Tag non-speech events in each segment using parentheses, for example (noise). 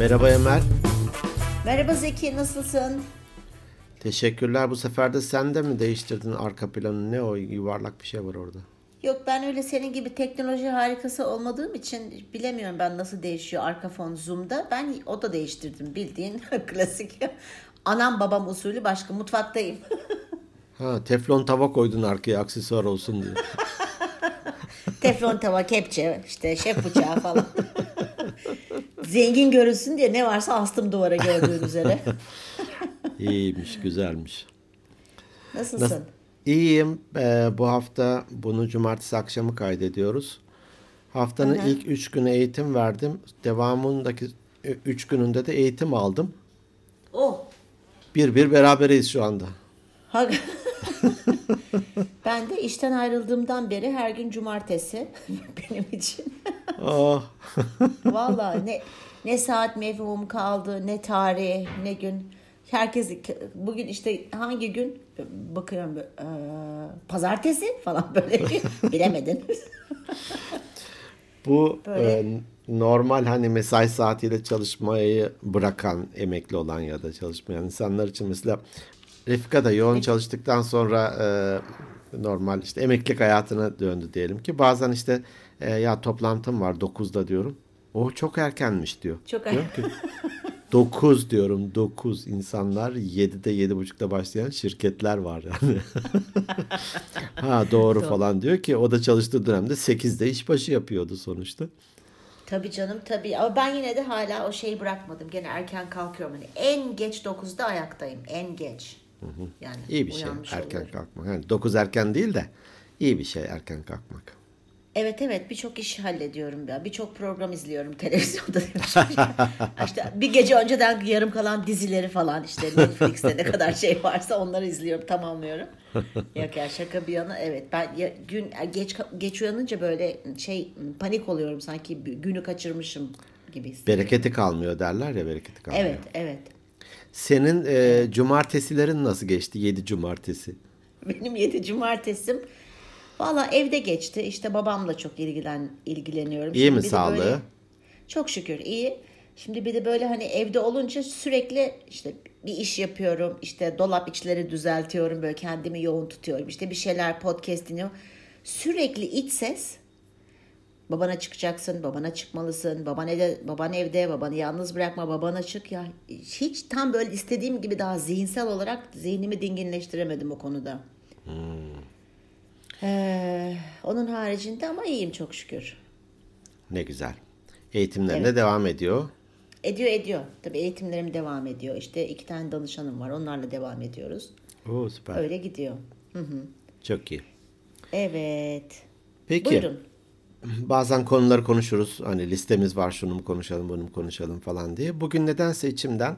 Merhaba Emel. Merhaba Zeki, nasılsın? Teşekkürler. Bu sefer de sen de mi değiştirdin arka planı? Ne o yuvarlak bir şey var orada. Yok ben öyle senin gibi teknoloji harikası olmadığım için bilemiyorum ben nasıl değişiyor arka fon zoom'da. Ben o da değiştirdim bildiğin (laughs) klasik anam babam usulü başka mutfaktayım. (laughs) Ha, teflon tava koydun arkaya aksesuar olsun diye. Teflon tava, kepçe, işte şef bıçağı falan. (laughs) Zengin görünsün diye ne varsa astım duvara gördüğün üzere. (laughs) İyiymiş, güzelmiş. Nasılsın? Nasıl? İyiyim. Ee, bu hafta bunu cumartesi akşamı kaydediyoruz. Haftanın ilk üç günü eğitim verdim. Devamındaki üç gününde de eğitim aldım. Oh. Bir bir beraberiz şu anda. (laughs) Ben de işten ayrıldığımdan beri her gün cumartesi (laughs) benim için. Oh. (laughs) Vallahi ne ne saat mevhumum kaldı, ne tarih, ne gün. Herkes bugün işte hangi gün bakıyorum eee, pazartesi falan (laughs) böyle bilemedin. Bu Böyle. e, normal hani mesai saatiyle çalışmayı bırakan emekli olan ya da çalışmayan insanlar için mesela Refika da yoğun çalıştıktan sonra e, normal işte emeklilik hayatına döndü diyelim ki bazen işte e, ya toplantım var 9'da diyorum. O çok erkenmiş diyor. Çok Diyorum ki (laughs) 9 diyorum 9 insanlar 7'de 7.30'da başlayan şirketler var yani. (laughs) ha doğru falan diyor ki o da çalıştığı dönemde 8'de işbaşı yapıyordu sonuçta. Tabii canım tabii ama ben yine de hala o şeyi bırakmadım. Gene erken kalkıyorum. Hani en geç 9'da ayaktayım. En geç. Yani İyi bir şey erken oluyorum. kalkmak. Yani 9 erken değil de iyi bir şey erken kalkmak. Evet evet birçok iş hallediyorum ya. Birçok program izliyorum (laughs) televizyonda. (laughs) işte bir gece önceden yarım kalan dizileri falan işte Netflix'te ne kadar şey varsa onları izliyorum, tamamlıyorum. Yok ya şaka bir yana evet ben ya, gün geç geç uyanınca böyle şey panik oluyorum sanki günü kaçırmışım gibi hissediyorum. Bereketi kalmıyor derler ya bereketi kalmıyor. Evet evet. Senin e, cumartesilerin nasıl geçti? 7 cumartesi. Benim 7 cumartesim valla evde geçti. İşte babamla çok ilgilen ilgileniyorum. İyi mi bir de sağlığı? böyle- çok şükür iyi. Şimdi bir de böyle hani evde olunca sürekli işte bir iş yapıyorum. İşte dolap içleri düzeltiyorum. Böyle kendimi yoğun tutuyorum. İşte bir şeyler podcast dinliyorum. Sürekli iç ses. Babana çıkacaksın, babana çıkmalısın, baban evde, baban evde, babanı yalnız bırakma, babana çık ya. Hiç tam böyle istediğim gibi daha zihinsel olarak zihnimi dinginleştiremedim o konuda. Ee, onun haricinde ama iyiyim çok şükür. Ne güzel. Eğitimlerine Evet. devam ediyor. Ediyor ediyor. Tabii eğitimlerim devam ediyor. İşte iki tane danışanım var. Onlarla devam ediyoruz. Oo süper. Öyle gidiyor. Çok iyi. Evet. Peki. Buyurun. Bazen konuları konuşuruz. Hani listemiz var şunu mu konuşalım bunu mu konuşalım falan diye. Bugün nedense içimden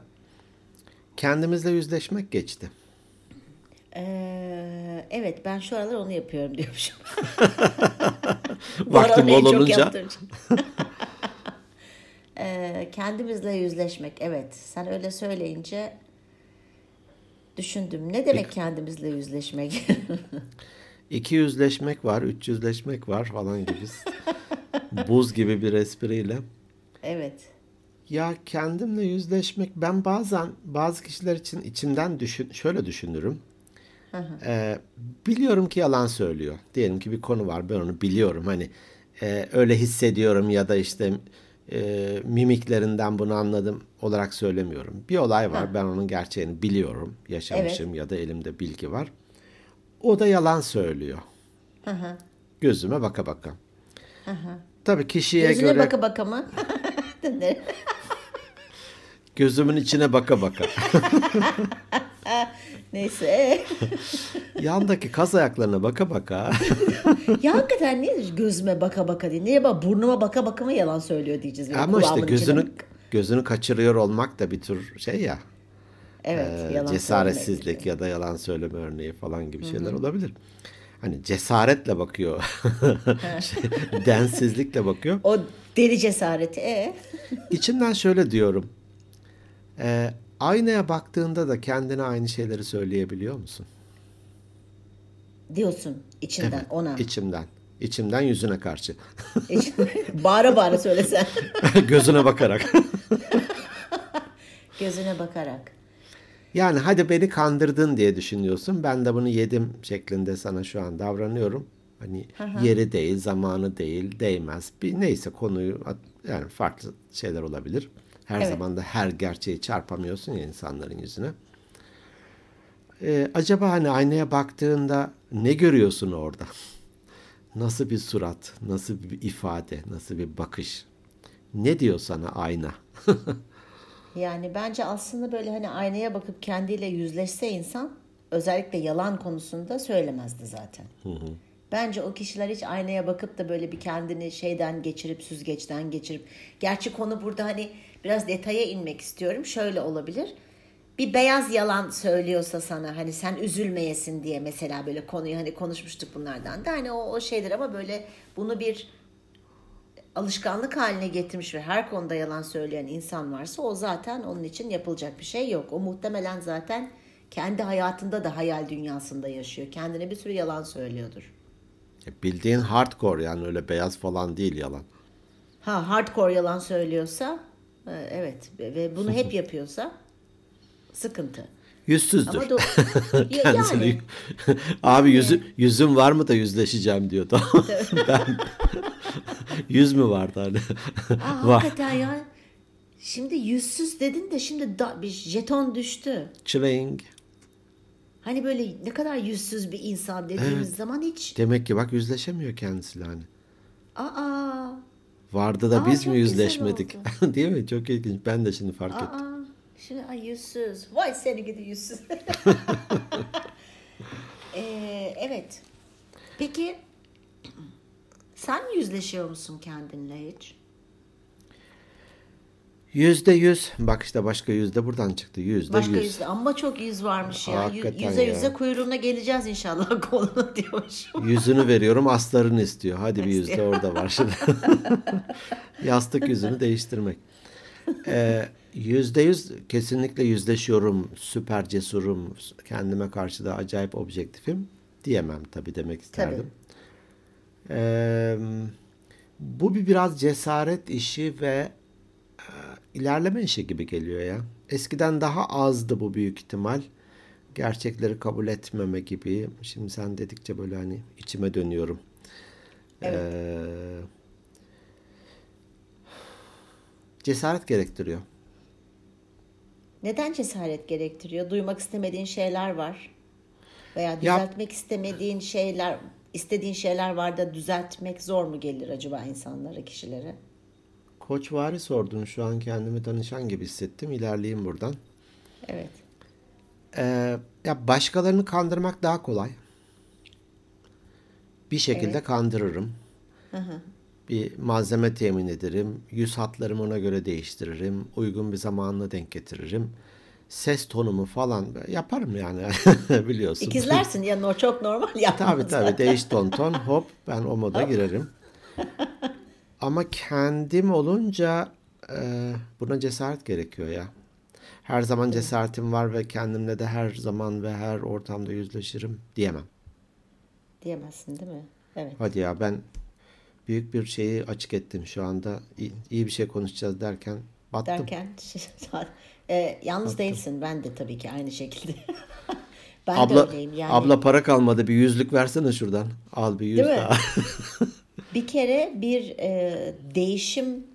kendimizle yüzleşmek geçti. Ee, evet ben şu aralar onu yapıyorum (laughs) diyormuşum. (laughs) Vaktim bol olunca. şey. (laughs) Ee, kendimizle yüzleşmek. Evet. Sen öyle söyleyince düşündüm. Ne demek kendimizle yüzleşmek? İki yüzleşmek var, üç yüzleşmek var falan gibi. Buz gibi bir espriyle. evet. Ya kendimle yüzleşmek ben bazen bazı kişiler için içimden düşün şöyle düşünürüm. Ee, biliyorum ki yalan söylüyor. Diyelim ki bir konu var ben onu biliyorum. Hani e, öyle hissediyorum ya da işte e, mimiklerinden bunu anladım olarak söylemiyorum. Bir olay var ben onun gerçeğini biliyorum. Yaşamışım ya da elimde bilgi var. O da yalan söylüyor. Gözüme baka baka. Tabii kişiye Gözüne göre baka baka mı? (laughs) gözümün içine baka baka. (laughs) Neyse. (laughs) Yandaki kaz ayaklarına baka baka. (laughs) ya hakikaten niye gözüme baka baka diye? Niye bak burnuma baka baka mı yalan söylüyor diyeceğiz. Böyle Ama işte gözünü içine- gözünü kaçırıyor olmak da bir tür şey ya. Evet, e, yalan cesaretsizlik ya da yalan söyleme örneği falan gibi şeyler olabilir. Hani cesaretle bakıyor. (laughs) Densizlikle bakıyor. O deli cesareti. E? İçimden şöyle diyorum. E, aynaya baktığında da kendine aynı şeyleri söyleyebiliyor musun? Diyorsun içinden ona. İçimden. İçimden yüzüne karşı. (laughs) bağıra bağıra söylesen. (laughs) Gözüne bakarak. (laughs) Gözüne bakarak. Yani hadi beni kandırdın diye düşünüyorsun. Ben de bunu yedim şeklinde sana şu an davranıyorum. Hani yeri değil, zamanı değil, değmez. Bir neyse konuyu yani farklı şeyler olabilir. Her Evet. zaman da her gerçeği çarpamıyorsun ya insanların yüzüne. Ee, acaba hani aynaya baktığında ne görüyorsun orada? (laughs) Nasıl bir surat, nasıl bir ifade, nasıl bir bakış? Ne diyor sana ayna? (laughs) Yani bence aslında böyle hani aynaya bakıp kendiyle yüzleşse insan özellikle yalan konusunda söylemezdi zaten. Bence o kişiler hiç aynaya bakıp da böyle bir kendini şeyden geçirip süzgeçten geçirip gerçi konu burada hani biraz detaya inmek istiyorum. Şöyle olabilir. Bir beyaz yalan söylüyorsa sana hani sen üzülmeyesin diye mesela böyle konuyu hani konuşmuştuk bunlardan da hani o, o şeydir ama böyle bunu bir alışkanlık haline getirmiş ve her konuda yalan söyleyen insan varsa o zaten onun için yapılacak bir şey yok. O muhtemelen zaten kendi hayatında da hayal dünyasında yaşıyor. Kendine bir sürü yalan söylüyordur. Bildiğin hardcore yani öyle beyaz falan değil yalan. Ha hardcore yalan söylüyorsa evet ve bunu hep yapıyorsa sıkıntı. Yüzsüzdür. Ama do- (laughs) Kendisini yani (laughs) abi yüzü, yüzüm var mı da yüzleşeceğim diyor. (laughs) Tamam. ben yüz mü vardı hani? Aa, var. hakikaten ya. Şimdi yüzsüz dedin de şimdi da, bir jeton düştü. Çiling. Hani böyle ne kadar yüzsüz bir insan dediğimiz zaman hiç Demek ki bak yüzleşemiyor kendisiyle hani. aa Vardı da Aa, biz mi yüzleşmedik? (laughs) Değil mi? Çok ilginç. Ben de şimdi fark ettim. Aa, şimdi ay yüzsüz. Vay seni gidi yüzsüz. (laughs) Ee, evet. Peki sen yüzleşiyor musun kendinle hiç? Yüzde yüz. Bak işte başka yüzde buradan çıktı. Yüzde Başka yüz. yüzde ama çok yüz varmış ya. Yü- Hakikaten yüze ya. yüze kuyruğuna geleceğiz inşallah (laughs) konuna diyormuşum. Yüzünü veriyorum aslarını istiyor. Hadi bir yüzde orada var şimdi. (laughs) Yastık yüzünü değiştirmek. Ee, Yüzde yüz kesinlikle yüzleşiyorum. Süper cesurum. Kendime karşı da acayip objektifim. Diyemem tabii demek isterdim. Ee, bu bir biraz cesaret işi ve ilerleme işi gibi geliyor ya. Eskiden daha azdı bu büyük ihtimal. Gerçekleri kabul etmeme gibi. Şimdi sen dedikçe böyle hani içime dönüyorum. Ee, cesaret gerektiriyor. Neden cesaret gerektiriyor? Duymak istemediğin şeyler var. Veya Ya- düzeltmek istemediğin şeyler, istediğin şeyler var da düzeltmek zor mu gelir acaba insanlara, kişilere? Koçvari sordun. Şu an kendimi danışan gibi hissettim. İlerleyeyim buradan. Evet. Ee, ya başkalarını kandırmak daha kolay. Bir şekilde kandırırım. Bir malzeme temin ederim. Yüz hatlarımı ona göre değiştiririm. Uygun bir zamanla denk getiririm. Ses tonumu falan yaparım yani (laughs) biliyorsun. İkizlersin ya no, çok normal yapmanız. Tabii tabii değiş ton ton hop ben o moda girerim. (laughs) Ama kendim olunca e, buna cesaret gerekiyor ya. Her zaman cesaretim var ve kendimle de her zaman ve her ortamda yüzleşirim diyemem. Diyemezsin değil mi? Evet. Hadi ya ben büyük bir şeyi açık ettim şu anda. İyi, iyi bir şey konuşacağız derken battım. Derken (laughs) e, yalnız değilsin. Ben de tabii ki aynı şekilde. (laughs) ben de abla, öyleyim. Yani abla para kalmadı bir yüzlük versene şuradan. Al bir yüz Değil mi? (laughs) bir kere bir e, değişim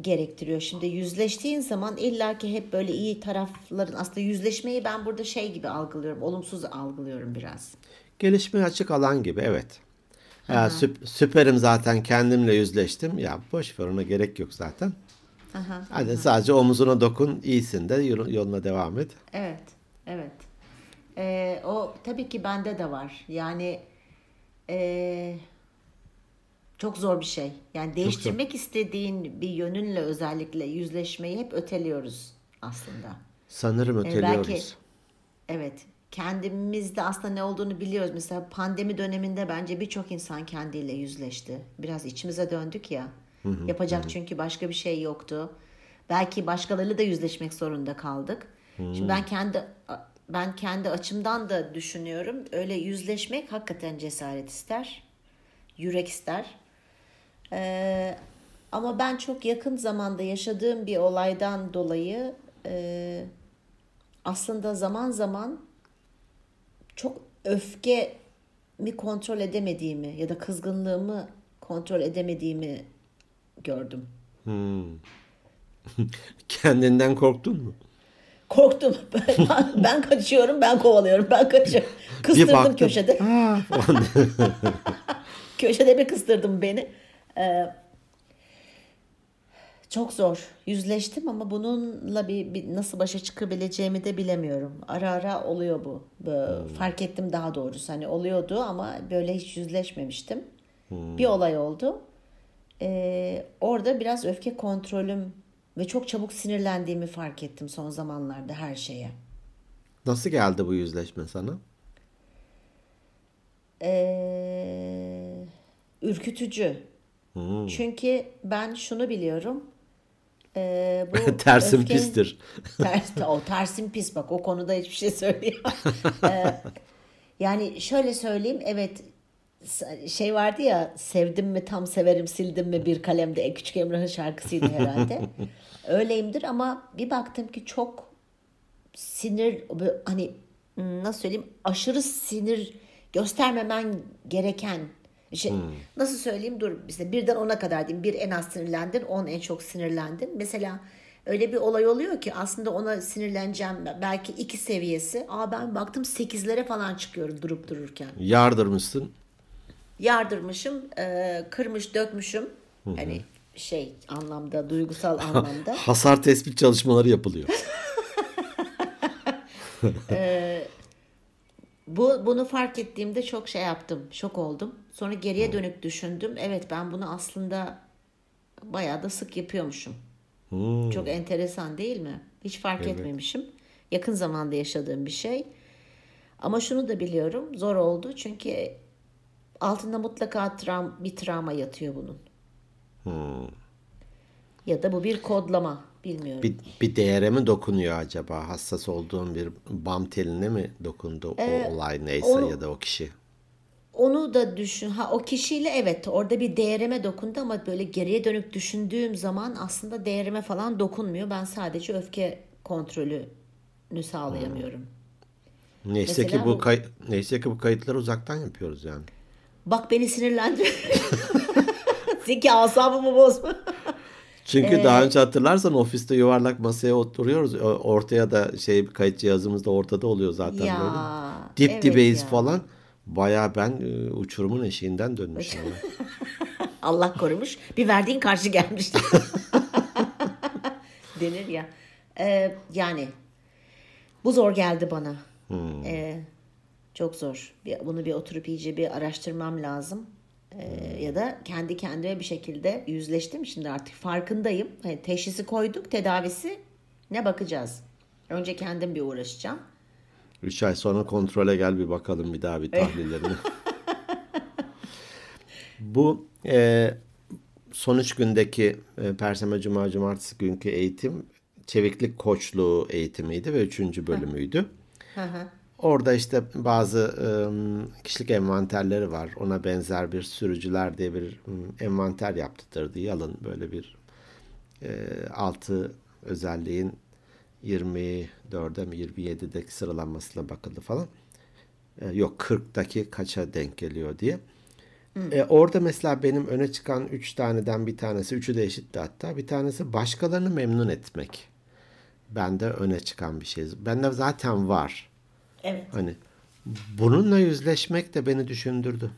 gerektiriyor. Şimdi yüzleştiğin zaman illaki hep böyle iyi tarafların aslında yüzleşmeyi ben burada şey gibi algılıyorum. Olumsuz algılıyorum biraz. Gelişmeye açık alan gibi evet. Ya, süp- süperim zaten kendimle yüzleştim. Ya boş ver ona gerek yok zaten. Aha. Hadi sadece omuzuna dokun iyisin de yol- yoluna devam et. Evet, evet. Ee, o tabii ki bende de var. Yani ee, çok zor bir şey. Yani değiştirmek istediğin bir yönünle özellikle yüzleşmeyi hep öteliyoruz aslında. Sanırım Ee, öteliyoruz. belki evet kendimizde aslında ne olduğunu biliyoruz. Mesela pandemi döneminde bence birçok insan kendiyle yüzleşti. Biraz içimize döndük ya. Yapacak çünkü başka bir şey yoktu. Belki başkalarıyla da yüzleşmek zorunda kaldık. Şimdi ben kendi ben kendi açımdan da düşünüyorum. Öyle yüzleşmek hakikaten cesaret ister. Yürek ister. Ee, ama ben çok yakın zamanda yaşadığım bir olaydan dolayı e, aslında zaman zaman çok öfkemi kontrol edemediğimi ya da kızgınlığımı kontrol edemediğimi gördüm. (laughs) Kendinden korktun mu? Korktum. (laughs) Ben, ben kaçıyorum, ben kovalıyorum, ben kaçıyorum. Kıstırdım köşede. Falan. (laughs) Köşede bir kıstırdım beni. Ee, çok zor. Yüzleştim ama bununla bir, bir nasıl başa çıkabileceğimi de bilemiyorum. Ara ara oluyor bu. Böyle Fark ettim daha doğrusu. Hani oluyordu ama böyle hiç yüzleşmemiştim. Bir olay oldu. Ee, orada biraz öfke kontrolüm ve çok çabuk sinirlendiğimi fark ettim son zamanlarda her şeye. Nasıl geldi bu yüzleşme sana? Ee, ürkütücü. Çünkü ben şunu biliyorum. Ee, bu (laughs) Tersim öfkenin- pistir. (laughs) Ters, o tersim pis bak o konuda hiçbir şey söyleyemem. (laughs) Yani şöyle söyleyeyim evet şey vardı ya sevdim mi tam severim sildim mi bir kalemde E Küçük Emrah'ın şarkısıydı herhalde. Öyleyimdir ama bir baktım ki çok sinir hani hmm, nasıl söyleyeyim aşırı sinir göstermemen gereken şey nasıl söyleyeyim? Dur işte birden ona kadar diyeyim. Bir en az sinirlendin on en çok sinirlendin. Mesela öyle bir olay oluyor ki aslında ona sinirleneceğim belki iki seviyesi. Aa ben baktım sekizlere falan çıkıyorum durup dururken. Yardırmışsın. yardırmışım e, kırmış dökmüşüm. Hani şey anlamda duygusal anlamda. Hasar tespit çalışmaları yapılıyor. (laughs) Bu bunu fark ettiğimde çok şey yaptım, şok oldum. Sonra geriye dönüp düşündüm. Evet ben bunu aslında bayağı da sık yapıyormuşum. Çok enteresan değil mi? Hiç fark etmemişim. Yakın zamanda yaşadığım bir şey. Ama şunu da biliyorum, zor oldu çünkü altında mutlaka travma, bir travma yatıyor bunun. Ya da bu bir kodlama, bilmiyorum. Bir, bir değere mi dokunuyor acaba? Hassas olduğun bir bam teline mi dokundu o olay neyse onu- ya da o kişi? Onu da düşün. Ha o kişiyle evet orada bir değerime dokundu ama böyle geriye dönüp düşündüğüm zaman aslında değerime falan dokunmuyor. Ben sadece öfke kontrolünü sağlayamıyorum. Neyse Mesela ki bu bu- kay- neyse ki bu kayıtları uzaktan yapıyoruz yani. Bak beni sinirlendir. (laughs) Zeki asabımı bozma. Çünkü Ee, daha önce hatırlarsan ofiste yuvarlak masaya oturuyoruz. Ortaya da şey kayıt cihazımız da ortada oluyor zaten Ya, böyle. Dip evet dibeyiz ya. falan. Baya ben e, uçurumun eşiğinden dönmüşüm. (laughs) Allah korumuş. Bir verdiğin karşı gelmiş. (laughs) Denir ya. Ee, yani bu zor geldi bana. Ee, çok zor. Bir- Bunu bir oturup iyice bir araştırmam lazım. Ee, Ya da kendi kendime bir şekilde yüzleştim. Şimdi artık farkındayım. Hani teşhisi koyduk. Tedavisi ne bakacağız? Önce kendim bir uğraşacağım. Üç ay sonra kontrole gel bir bakalım bir daha bir tahlillerine. (laughs) Bu e, son üç gündeki e, Perşembe, Cuma, Cumartesi günkü eğitim çeviklik koçluğu eğitimiydi ve üçüncü bölümüydü. Orada işte bazı kişilik envanterleri var. Ona benzer bir sürücüler diye bir envanter yaptırdı. Yalın böyle bir altı özelliğin 24'e mi 27'deki sıralanmasına bakıldı falan. Yok 40'daki kaça denk geliyor diye. E, orada mesela benim öne çıkan 3 taneden bir tanesi, üçü de eşitti hatta. Bir tanesi başkalarını memnun etmek. Bende öne çıkan bir şey. Bende zaten var. Evet. Hani bununla yüzleşmek de beni düşündürdü.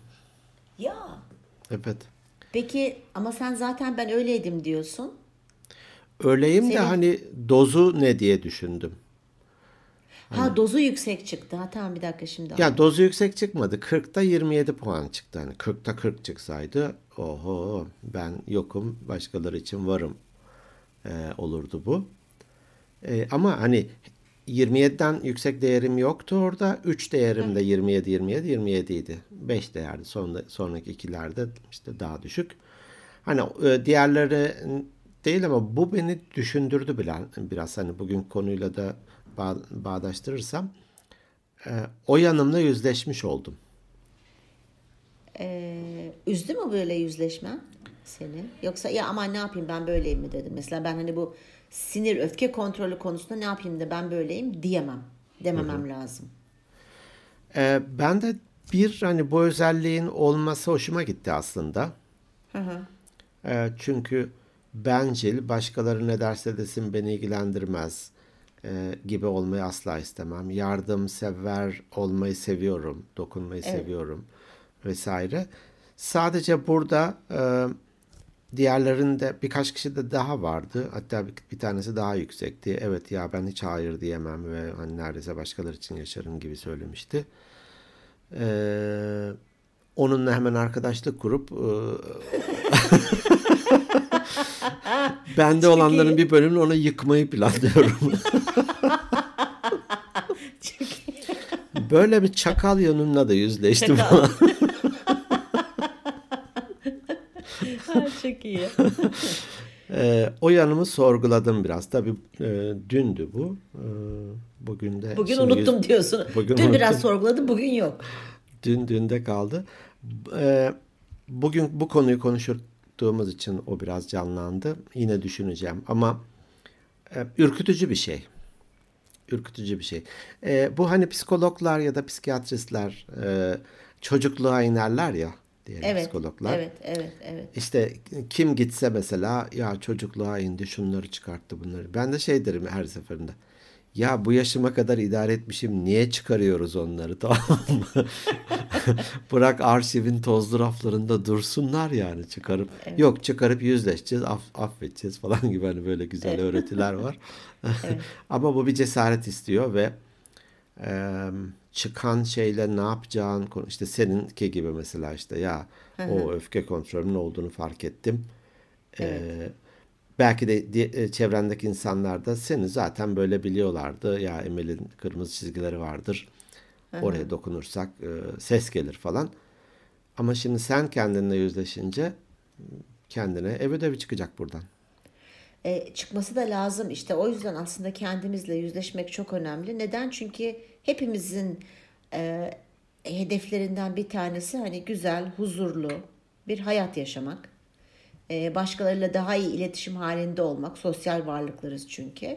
Ya Evet. peki ama sen zaten ben öyleydim diyorsun. Öyleyim de Senin- hani dozu ne diye düşündüm. Ha dozu yüksek çıktı. Ha tamam bir dakika şimdi. Ya dozu yüksek çıkmadı. 40'ta 27 puan çıktı. Hani 40'ta 40 çıksaydı oho ben yokum başkaları için varım e, olurdu bu. E, ama hani 27'den yüksek değerim yoktu orada. 3 değerim de 27 27 27 idi. 5 değerdi. Sonunda, sonraki ikilerde işte daha düşük. Hani e, diğerleri değil ama bu beni düşündürdü bile biraz hani bugün konuyla da bağ, bağdaştırırsam e, o yanımla yüzleşmiş oldum. Ee, üzdü mü böyle yüzleşmen seni? Yoksa ya aman ne yapayım ben böyleyim mi dedim. Mesela ben hani bu sinir, öfke kontrolü konusunda ne yapayım da ben böyleyim diyemem. Dememem lazım. Ee, ben de bir hani bu özelliğin olması hoşuma gitti aslında. Ee, çünkü bencil, başkaları ne derse desin beni ilgilendirmez e, gibi olmayı asla istemem. Yardımsever olmayı seviyorum, dokunmayı seviyorum vesaire. Sadece burada e, diğerlerinde birkaç kişi de daha vardı. Hatta bir, bir tanesi daha yüksekti. Evet ya ben hiç hayır diyemem ve hani neredeyse başkaları için yaşarım gibi söylemişti. Ee, onunla hemen arkadaşlık kurup e, (laughs) bende olanların bir bölümünü ona yıkmayı planlıyorum. (laughs) Böyle bir çakal yönümle de yüzleştim Çakal. (laughs) falan. Ha, Çok iyi. (laughs) (laughs) Ee, o yanımı sorguladım biraz. Tabii e, dündü bu. Ee, bugün de. Bugün şimdi unuttum diyorsun. (laughs) Bugün Dün biraz unuttum. sorguladım, bugün yok. Dün dünde kaldı. Ee, bugün bu konuyu konuştuğumuz için o biraz canlandı. Yine düşüneceğim ama e, ürkütücü bir şey. Ürkütücü bir şey. Ee, bu hani psikologlar ya da psikiyatristler e, çocukluğa inerler ya diyelim Evet. psikologlar. Evet, evet, evet. İşte kim gitse mesela ya çocukluğa indi şunları çıkarttı bunları. Ben de şey derim her seferinde. Ya bu yaşıma kadar idare etmişim niye çıkarıyoruz onları (laughs) tamam mı? (laughs) Bırak arşivin tozlu raflarında dursunlar yani çıkarıp. Yok çıkarıp yüzleşeceğiz aff- affedeceğiz falan gibi hani böyle güzel öğretiler var. (laughs) Ama bu bir cesaret istiyor ve e, çıkan şeyle ne yapacağın işte seninki gibi mesela işte ya o öfke kontrolümün olduğunu fark ettim. E, belki de di- çevrendeki insanlar da seni zaten böyle biliyorlardı. Ya Emel'in kırmızı çizgileri vardır. Oraya dokunursak e, ses gelir falan. Ama şimdi sen kendinle yüzleşince kendine ev ödevi çıkacak buradan. E, çıkması da lazım işte o yüzden aslında kendimizle yüzleşmek çok önemli. Neden? Çünkü hepimizin e, hedeflerinden bir tanesi hani güzel, huzurlu bir hayat yaşamak. E, başkalarıyla daha iyi iletişim halinde olmak. Sosyal varlıklarız çünkü.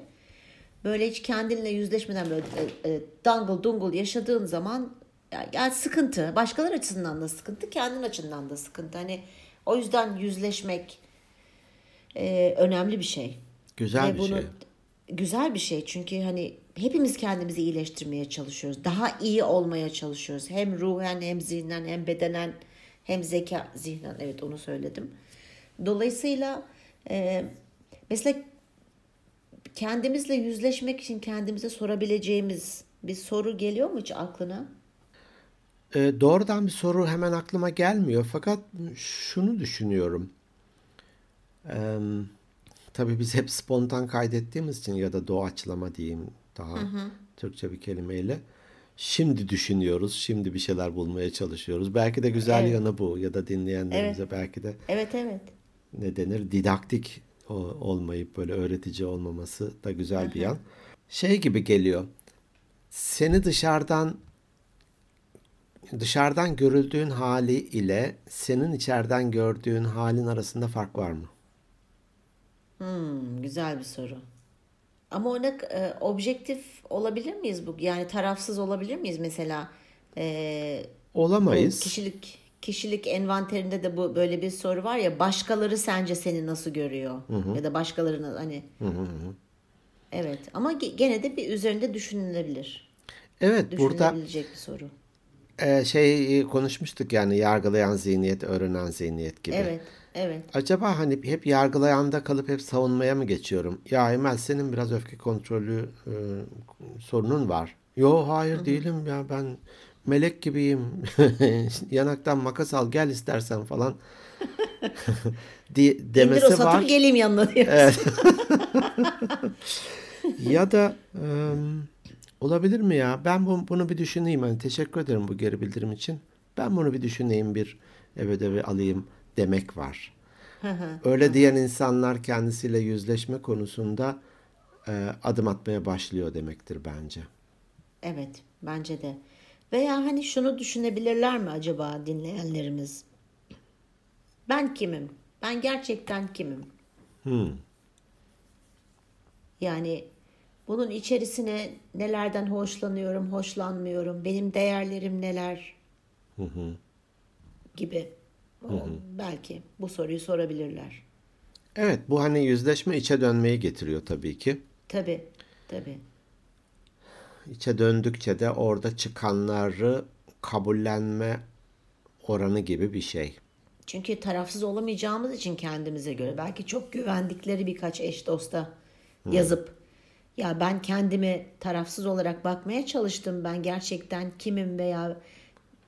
Böyle hiç kendinle yüzleşmeden böyle e, e, dangıl dungul yaşadığın zaman ya, ya sıkıntı. Başkaları açısından da sıkıntı, kendin açısından da sıkıntı. Hani o yüzden yüzleşmek e, önemli bir şey. Güzel Ve bir bunu şey. güzel bir şey çünkü hani hepimiz kendimizi iyileştirmeye çalışıyoruz. Daha iyi olmaya çalışıyoruz. Hem ruhen hem zihnen hem bedenen hem zeka zihnen evet onu söyledim. Dolayısıyla e, mesela kendimizle yüzleşmek için kendimize sorabileceğimiz bir soru geliyor mu hiç aklına? E, doğrudan bir soru hemen aklıma gelmiyor. Fakat şunu düşünüyorum. E, tabii biz hep spontan kaydettiğimiz için ya da doğaçlama diyeyim daha Türkçe bir kelimeyle. Şimdi düşünüyoruz, şimdi bir şeyler bulmaya çalışıyoruz. Belki de güzel Evet. yanı bu ya da dinleyenlerimize belki de Evet evet. ne denir didaktik olmayıp böyle öğretici olmaması da güzel bir yan. Şey gibi geliyor. Seni dışarıdan dışarıdan görüldüğün hali ile senin içeriden gördüğün halin arasında fark var mı? Hmm, güzel bir soru. Ama ona e, objektif olabilir miyiz bu? Yani tarafsız olabilir miyiz mesela? E, bu Olamayız. kişilik kişilik envanterinde de bu böyle bir soru var ya başkaları sence seni nasıl görüyor? Ya da başkalarını hani Evet ama ge- gene de bir üzerinde düşünülebilir. Evet, burada Düşünülebilecek bir soru. e, şey e, konuşmuştuk yani yargılayan zihniyet, öğrenen zihniyet gibi. Evet, evet. Acaba hani hep yargılayanda kalıp hep savunmaya mı geçiyorum? Ya Emel senin biraz öfke kontrolü e, sorunun var. Yo hayır değilim ya ben melek gibiyim. (laughs) Yanaktan makas al gel istersen falan. (laughs) Di- İndir o demesi var. geleyim yanına diyor. (laughs) Ya da e, olabilir mi ya? Ben bu- bunu bir düşüneyim. Hani teşekkür ederim bu geri bildirim için. Ben bunu bir düşüneyim bir ev ödevi alayım demek var. Öyle diyen insanlar kendisiyle yüzleşme konusunda e, adım atmaya başlıyor demektir bence. Evet, bence de. Veya hani şunu düşünebilirler mi acaba dinleyenlerimiz? Ben kimim? Ben gerçekten kimim? Yani bunun içerisine nelerden hoşlanıyorum, hoşlanmıyorum, benim değerlerim neler gibi. O, belki bu soruyu sorabilirler. Evet bu hani yüzleşme içe dönmeyi getiriyor tabii ki. Tabii, tabii. İçe döndükçe de orada çıkanları kabullenme oranı gibi bir şey. Çünkü tarafsız olamayacağımız için kendimize göre belki çok güvendikleri birkaç eş dosta yazıp ya ben kendimi tarafsız olarak bakmaya çalıştım. Ben gerçekten kimim veya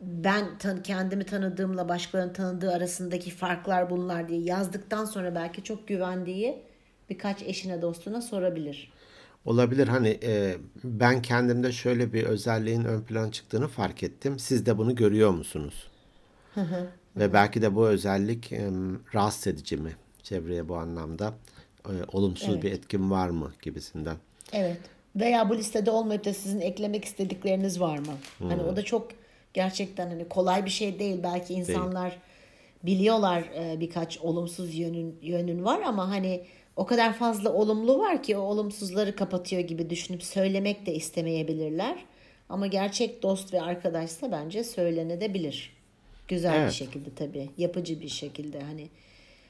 ben tan kendimi tanıdığımla başkalarının tanıdığı arasındaki farklar bunlar diye yazdıktan sonra belki çok güvendiği birkaç eşine dostuna sorabilir. Olabilir hani e, ben kendimde şöyle bir özelliğin ön plana çıktığını fark ettim. Siz de bunu görüyor musunuz? Ve belki de bu özellik e, rahatsız edici mi? Çevreye bu anlamda e, olumsuz Evet. bir etkin var mı gibisinden. Evet. Veya bu listede olmayıp da sizin eklemek istedikleriniz var mı? Hani o da çok gerçekten hani kolay bir şey değil. Belki insanlar biliyorlar e, birkaç olumsuz yönün yönün var ama hani o kadar fazla olumlu var ki o olumsuzları kapatıyor gibi düşünüp söylemek de istemeyebilirler. Ama gerçek dost ve arkadaşsa bence söylenebilir. Güzel bir Evet. şekilde tabii. Yapıcı bir şekilde hani.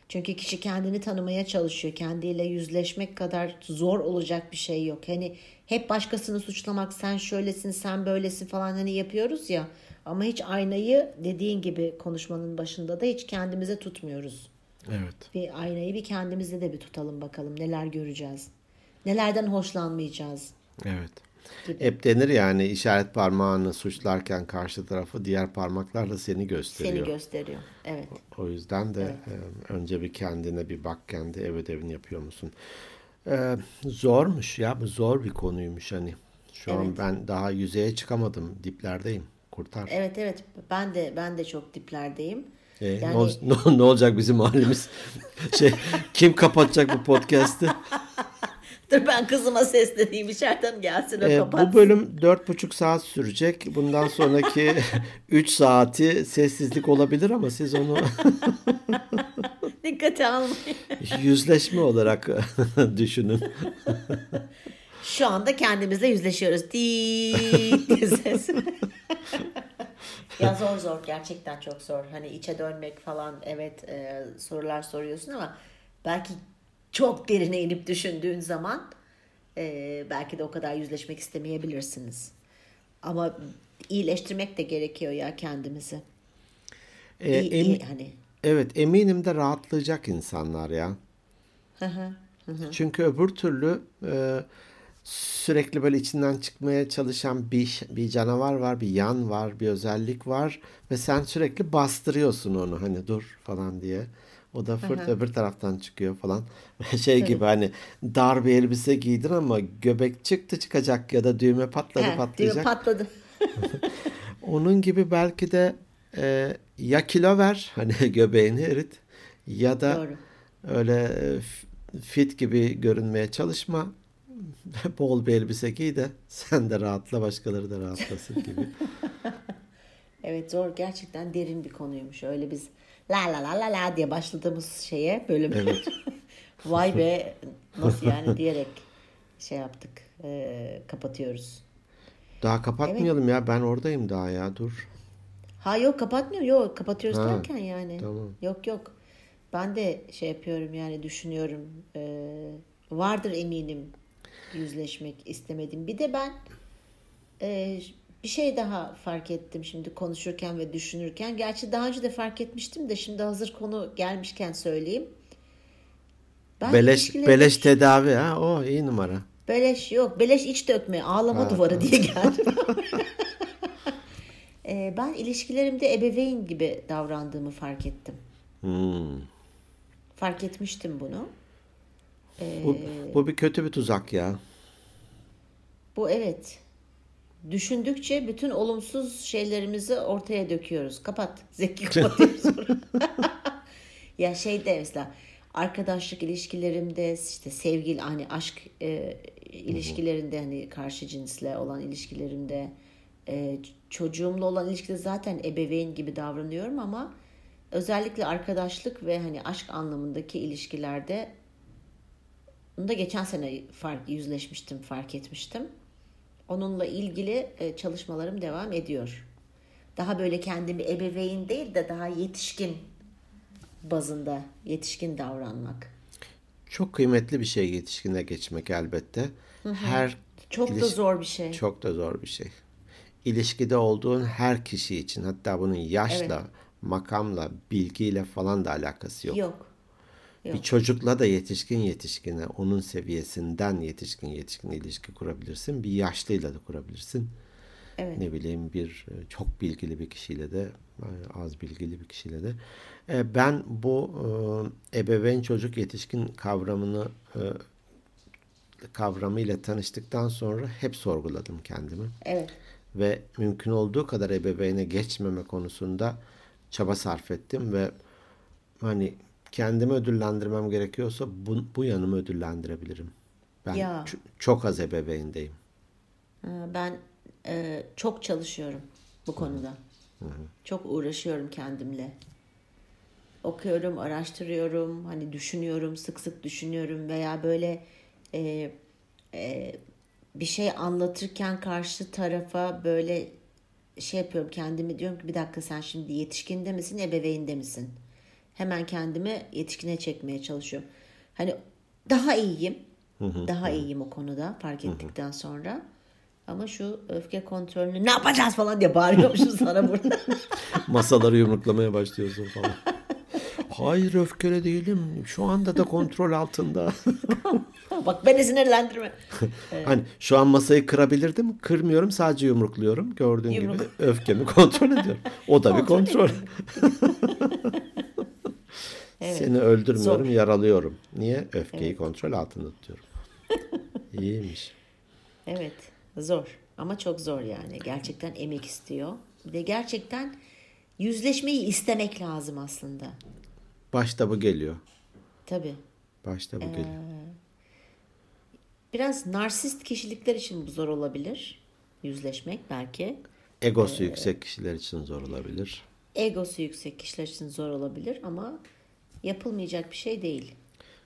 Çünkü kişi kendini tanımaya çalışıyor. Kendiyle yüzleşmek kadar zor olacak bir şey yok. Hani hep başkasını suçlamak, sen şöylesin, sen böylesin falan hani yapıyoruz ya. Ama hiç aynayı dediğin gibi konuşmanın başında da hiç kendimize tutmuyoruz. Evet. Bir aynayı bir kendimizde de bir tutalım bakalım neler göreceğiz. Nelerden hoşlanmayacağız. Evet. Hep denir yani işaret parmağını suçlarken karşı tarafı diğer parmaklarla seni gösteriyor. Seni gösteriyor. Evet. O yüzden de e, önce bir kendine bir bak kendi ev ödevini yapıyor musun? E, zormuş ya zor bir konuymuş hani. Şu an Evet. ben daha yüzeye çıkamadım diplerdeyim. Kurtar. Evet evet ben de ben de çok diplerdeyim. E, Yani- ne, ol- (laughs) ne- ne olacak bizim halimiz? (laughs) şey kim kapatacak bu podcast'i? (laughs) Dur ben kızıma sesleneyim içeriden gelsin o E, kapatsın. bu bölüm dört buçuk saat sürecek. Bundan sonraki 3 saati sessizlik olabilir ama siz onu Dikkate almayın. yüzleşme olarak düşünün. Şu anda kendimizle yüzleşiyoruz. Diye ses. (laughs) ya zor zor gerçekten çok zor. Hani içe dönmek falan evet e, sorular soruyorsun ama belki çok derine inip düşündüğün zaman e, belki de o kadar yüzleşmek istemeyebilirsiniz. Ama iyileştirmek de gerekiyor ya kendimizi. E, İyi- em- iyi, hani evet eminim de rahatlayacak insanlar ya. Hı hı. Çünkü öbür türlü e, sürekli böyle içinden çıkmaya çalışan bir bir canavar var, bir yan var, bir özellik var ve sen sürekli bastırıyorsun onu hani dur falan diye. O da fırt öbür taraftan çıkıyor falan. (laughs) Şey gibi hani dar bir elbise giydin ama göbek çıktı çıkacak ya da düğme patladı He, düğme patlayacak. patladı. (laughs) Onun gibi belki de e, ya kilo ver (laughs) hani göbeğini erit ya da Doğru. öyle e, fit gibi görünmeye çalışma. (laughs) Bol bir elbise giy de sen de rahatla başkaları da rahatlasın gibi. (laughs) Evet zor gerçekten derin bir konuymuş. Öyle biz la la la la la diye başladığımız şeye bölüm. Evet. (laughs) Vay be nasıl yani diyerek şey yaptık. e, kapatıyoruz. Daha kapatmayalım ya ben oradayım daha ya dur. Ha yok kapatmıyor. Yok kapatıyoruz Ha, derken yani. tamam. Yok yok. Ben de şey yapıyorum yani düşünüyorum. E, vardır eminim yüzleşmek istemedim. Bir de ben e, bir şey daha fark ettim şimdi konuşurken ve düşünürken. Gerçi daha önce de fark etmiştim de şimdi hazır konu gelmişken söyleyeyim. Ben Beleş beleş tedavi ha o iyi numara. Beleş yok. Beleş iç dökme. Ağlama Ha, duvarı diye geldim. (laughs) Ee, ben ilişkilerimde ebeveyn gibi davrandığımı fark ettim. Hmm. Fark etmiştim bunu. Ee, Bu, bu bir kötü bir tuzak ya. bu evet. Düşündükçe bütün olumsuz şeylerimizi ortaya döküyoruz. Kapat. Zeki (laughs) kapatıyoruz. (laughs) ya şeyde mesela arkadaşlık ilişkilerimde işte sevgili hani aşk e, ilişkilerinde hani karşı cinsle olan ilişkilerimde e, çocuğumla olan ilişkide zaten ebeveyn gibi davranıyorum ama özellikle arkadaşlık ve hani aşk anlamındaki ilişkilerde Bunu da geçen sene fark yüzleşmiştim, fark etmiştim. Onunla ilgili e, çalışmalarım devam ediyor. Daha böyle kendimi ebeveyn değil de daha yetişkin bazında yetişkin davranmak. Çok kıymetli bir şey yetişkine geçmek elbette. Her Çok da iliş- zor bir şey. Çok da zor bir şey. İlişkide olduğun her kişi için hatta bunun yaşla, makamla, bilgiyle falan da alakası yok. Yok. Bir çocukla da yetişkin yetişkine, onun seviyesinden yetişkin yetişkin ilişki kurabilirsin. Bir yaşlıyla da kurabilirsin. Evet. Ne bileyim bir e, çok bilgili bir kişiyle de e, az bilgili bir kişiyle de. E, Ben bu ebeveyn çocuk yetişkin kavramını kavramıyla tanıştıktan sonra hep sorguladım kendimi Evet. ve mümkün olduğu kadar ebeveyne geçmeme konusunda çaba sarf ettim ve hani kendimi ödüllendirmem gerekiyorsa bu, bu yanımı ödüllendirebilirim. Ben Ya. çok az ebeveyndeyim. Ee, Ben e, çok çalışıyorum bu konuda. Çok uğraşıyorum kendimle. Okuyorum, araştırıyorum, hani düşünüyorum, sık sık düşünüyorum veya böyle e, e, bir şey anlatırken karşı tarafa böyle şey yapıyorum kendimi diyorum ki bir dakika sen şimdi yetişkinde misin, ebeveynde misin? Hemen kendimi yetişkine çekmeye çalışıyorum. Hani daha iyiyim. Daha iyiyim o konuda fark ettikten sonra. Ama şu öfke kontrolünü ne yapacağız falan diye bağırıyormuşum (laughs) sana burada. Masaları yumruklamaya başlıyorsun falan. Hayır öfkeli değilim. Şu anda da kontrol altında. (laughs) Bak beni sinirlendirme. (laughs) Hani şu an masayı kırabilirdim. Kırmıyorum sadece yumrukluyorum. Gördüğün Yumruk. gibi öfkemi kontrol ediyorum. O da bir kontrol. Seni öldürmüyorum, Zor. yaralıyorum. Niye? Öfkeyi kontrol altında tutuyorum. (laughs) İyiymiş. Evet zor ama çok zor yani. Gerçekten emek istiyor. Bir de gerçekten yüzleşmeyi istemek lazım aslında. Başta bu geliyor. Tabii. Başta bu geliyor. Biraz narsist kişilikler için bu zor olabilir. Yüzleşmek belki. Egosu yüksek kişiler için zor olabilir. Egosu yüksek kişiler için zor olabilir ama yapılmayacak bir şey değil.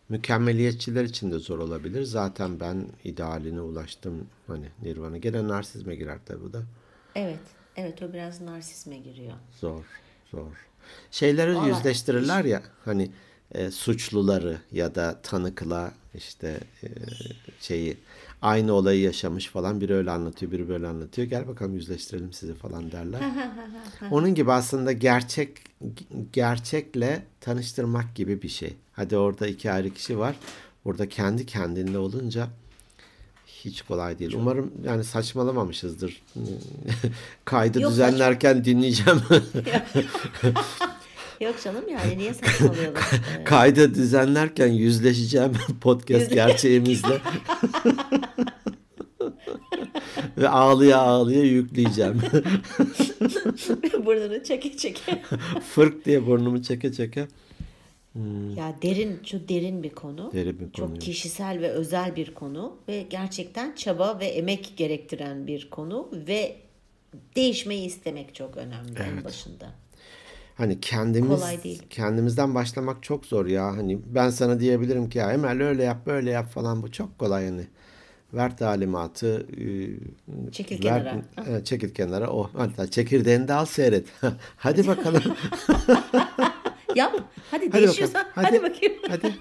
Mükemmeliyetçiler için de zor olabilir. Zaten ben idealine ulaştım. Hani nirvana. Gene narsizme girer tabii bu da. Evet. Evet o biraz narsizme giriyor. Zor, zor. Şeyleri Vallahi yüzleştirirler ya hani e, suçluları ya da tanıkla işte e, şeyi aynı olayı yaşamış falan biri öyle anlatıyor biri böyle anlatıyor gel bakalım yüzleştirelim sizi falan derler. (laughs) Onun gibi aslında gerçek gerçekle tanıştırmak gibi bir şey. Hadi orada iki ayrı kişi var. Burada kendi kendinle olunca hiç kolay değil. Umarım yani saçmalamamışızdır. (laughs) Kaydı Yok, düzenlerken dinleyeceğim. (laughs) Yok canım yani niye saçmalayalım? Ee, Kaydı düzenlerken yüzleşeceğim (laughs) podcast gerçeğimizle. (laughs) Ve ağlıya ağlıya yükleyeceğim. (laughs) Burnunu çeke çeke. Fırk diye burnumu çeke çeke. Ya derin, şu derin bir konu. Derin bir konu, Çok evet. kişisel ve özel bir konu ve gerçekten çaba ve emek gerektiren bir konu ve değişmeyi istemek çok önemli en başında. Hani kendimiz Kolay değil. kendimizden başlamak çok zor ya. Hani ben sana diyebilirim ki ya Emel öyle yap böyle yap falan bu çok kolay yani. Ver talimatı. e, Çekil ver- kenara. e, çekil kenara. O hatta çekirdeğini de al seyret. (laughs) Hadi bakalım. (laughs) Yap. Hadi, Hadi değişiyorsan bakalım. hadi, bakayım. Hadi.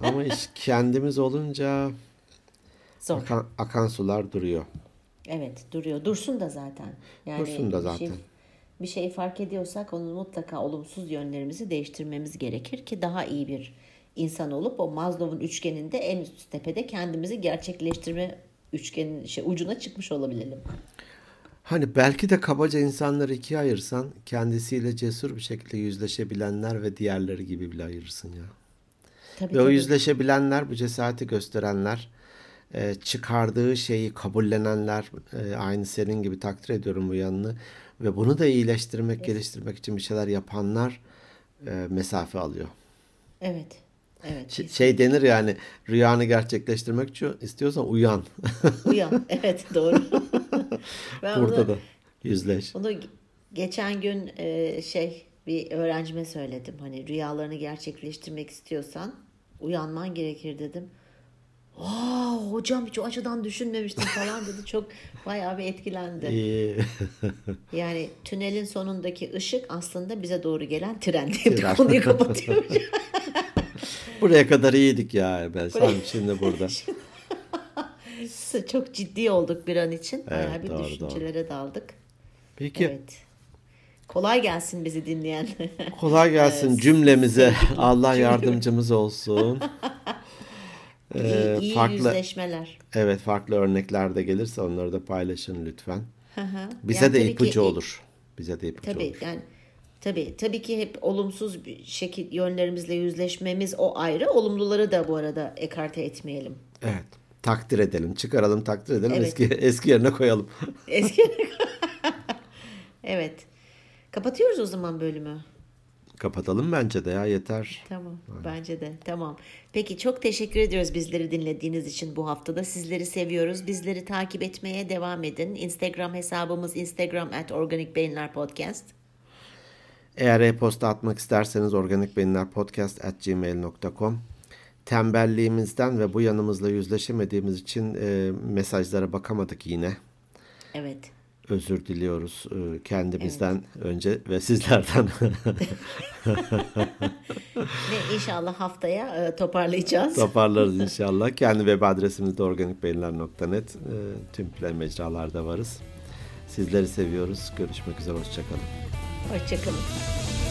(laughs) Ama iş kendimiz olunca Zor. akan, akan sular duruyor. Evet duruyor. Dursun da zaten. Yani Dursun da zaten. şey, bir şeyi fark ediyorsak onun mutlaka olumsuz yönlerimizi değiştirmemiz gerekir ki daha iyi bir insan olup o Maslow'un üçgeninde en üst tepede kendimizi gerçekleştirme üçgenin şey, ucuna çıkmış olabilelim. Hani belki de kabaca insanları ikiye ayırsan kendisiyle cesur bir şekilde yüzleşebilenler ve diğerleri gibi bile ayırırsın ya. Tabii, Ve o tabii. yüzleşebilenler, bu cesareti gösterenler, e, çıkardığı şeyi kabullenenler, e, aynı senin gibi takdir ediyorum bu yanını. Ve bunu da iyileştirmek, geliştirmek için bir şeyler yapanlar e, mesafe alıyor. Evet. Evet. Ş- Şey denir yani rüyanı gerçekleştirmek için istiyorsan uyan. (laughs) Uyan. Evet doğru. (laughs) ben Burada onu, da yüzleş. onu geçen gün e, şey bir öğrencime söyledim. Hani rüyalarını gerçekleştirmek istiyorsan uyanman gerekir dedim. Aa, hocam hiç o açıdan düşünmemiştim falan dedi. (laughs) Çok bayağı bir etkilendi. (laughs) Yani tünelin sonundaki ışık aslında bize doğru gelen tren diye bir konuyu kapatıyor. (laughs) Buraya kadar iyiydik ya ben. Sen şimdi burada. Çok ciddi olduk bir an için. Bayağı Evet, bir doğru, düşüncelere daldık. Peki. Evet. Kolay gelsin bizi dinleyen. Kolay gelsin cümlemize. Allah yardımcımız olsun. Ee, iyi iyi farklı yüzleşmeler. evet farklı örnekler de gelirse onları da paylaşın lütfen. Bize Yani de ipucu ki- olur. Bize de ipucu Tabii olur. yani tabii tabii ki hep olumsuz bir şekil yönlerimizle yüzleşmemiz o ayrı. Olumluları da bu arada ekarte etmeyelim. Evet. Takdir edelim, çıkaralım, takdir edelim, Evet. eski (laughs) eski yerine koyalım. Eski. (laughs) evet. Kapatıyoruz o zaman bölümü. Kapatalım bence de ya yeter. Tamam. Bence de. Tamam. Peki çok teşekkür ediyoruz bizleri dinlediğiniz için bu haftada. Sizleri seviyoruz. Bizleri takip etmeye devam edin. Instagram hesabımız Instagram at Organik Beyinler Podcast. Eğer e-posta atmak isterseniz organikbeyinlerpodcast.gmail.com Tembelliğimizden ve bu yanımızla yüzleşemediğimiz için e, mesajlara bakamadık yine. Evet. Özür diliyoruz e, kendimizden önce ve sizlerden. (laughs) Ve inşallah haftaya e, toparlayacağız. Toparlarız (laughs) inşallah. Kendi web adresimiz de organikbeyinler.net. E, tüm mecralarda varız. Sizleri seviyoruz. Görüşmek üzere. Hoşçakalın. Hoşçakalın.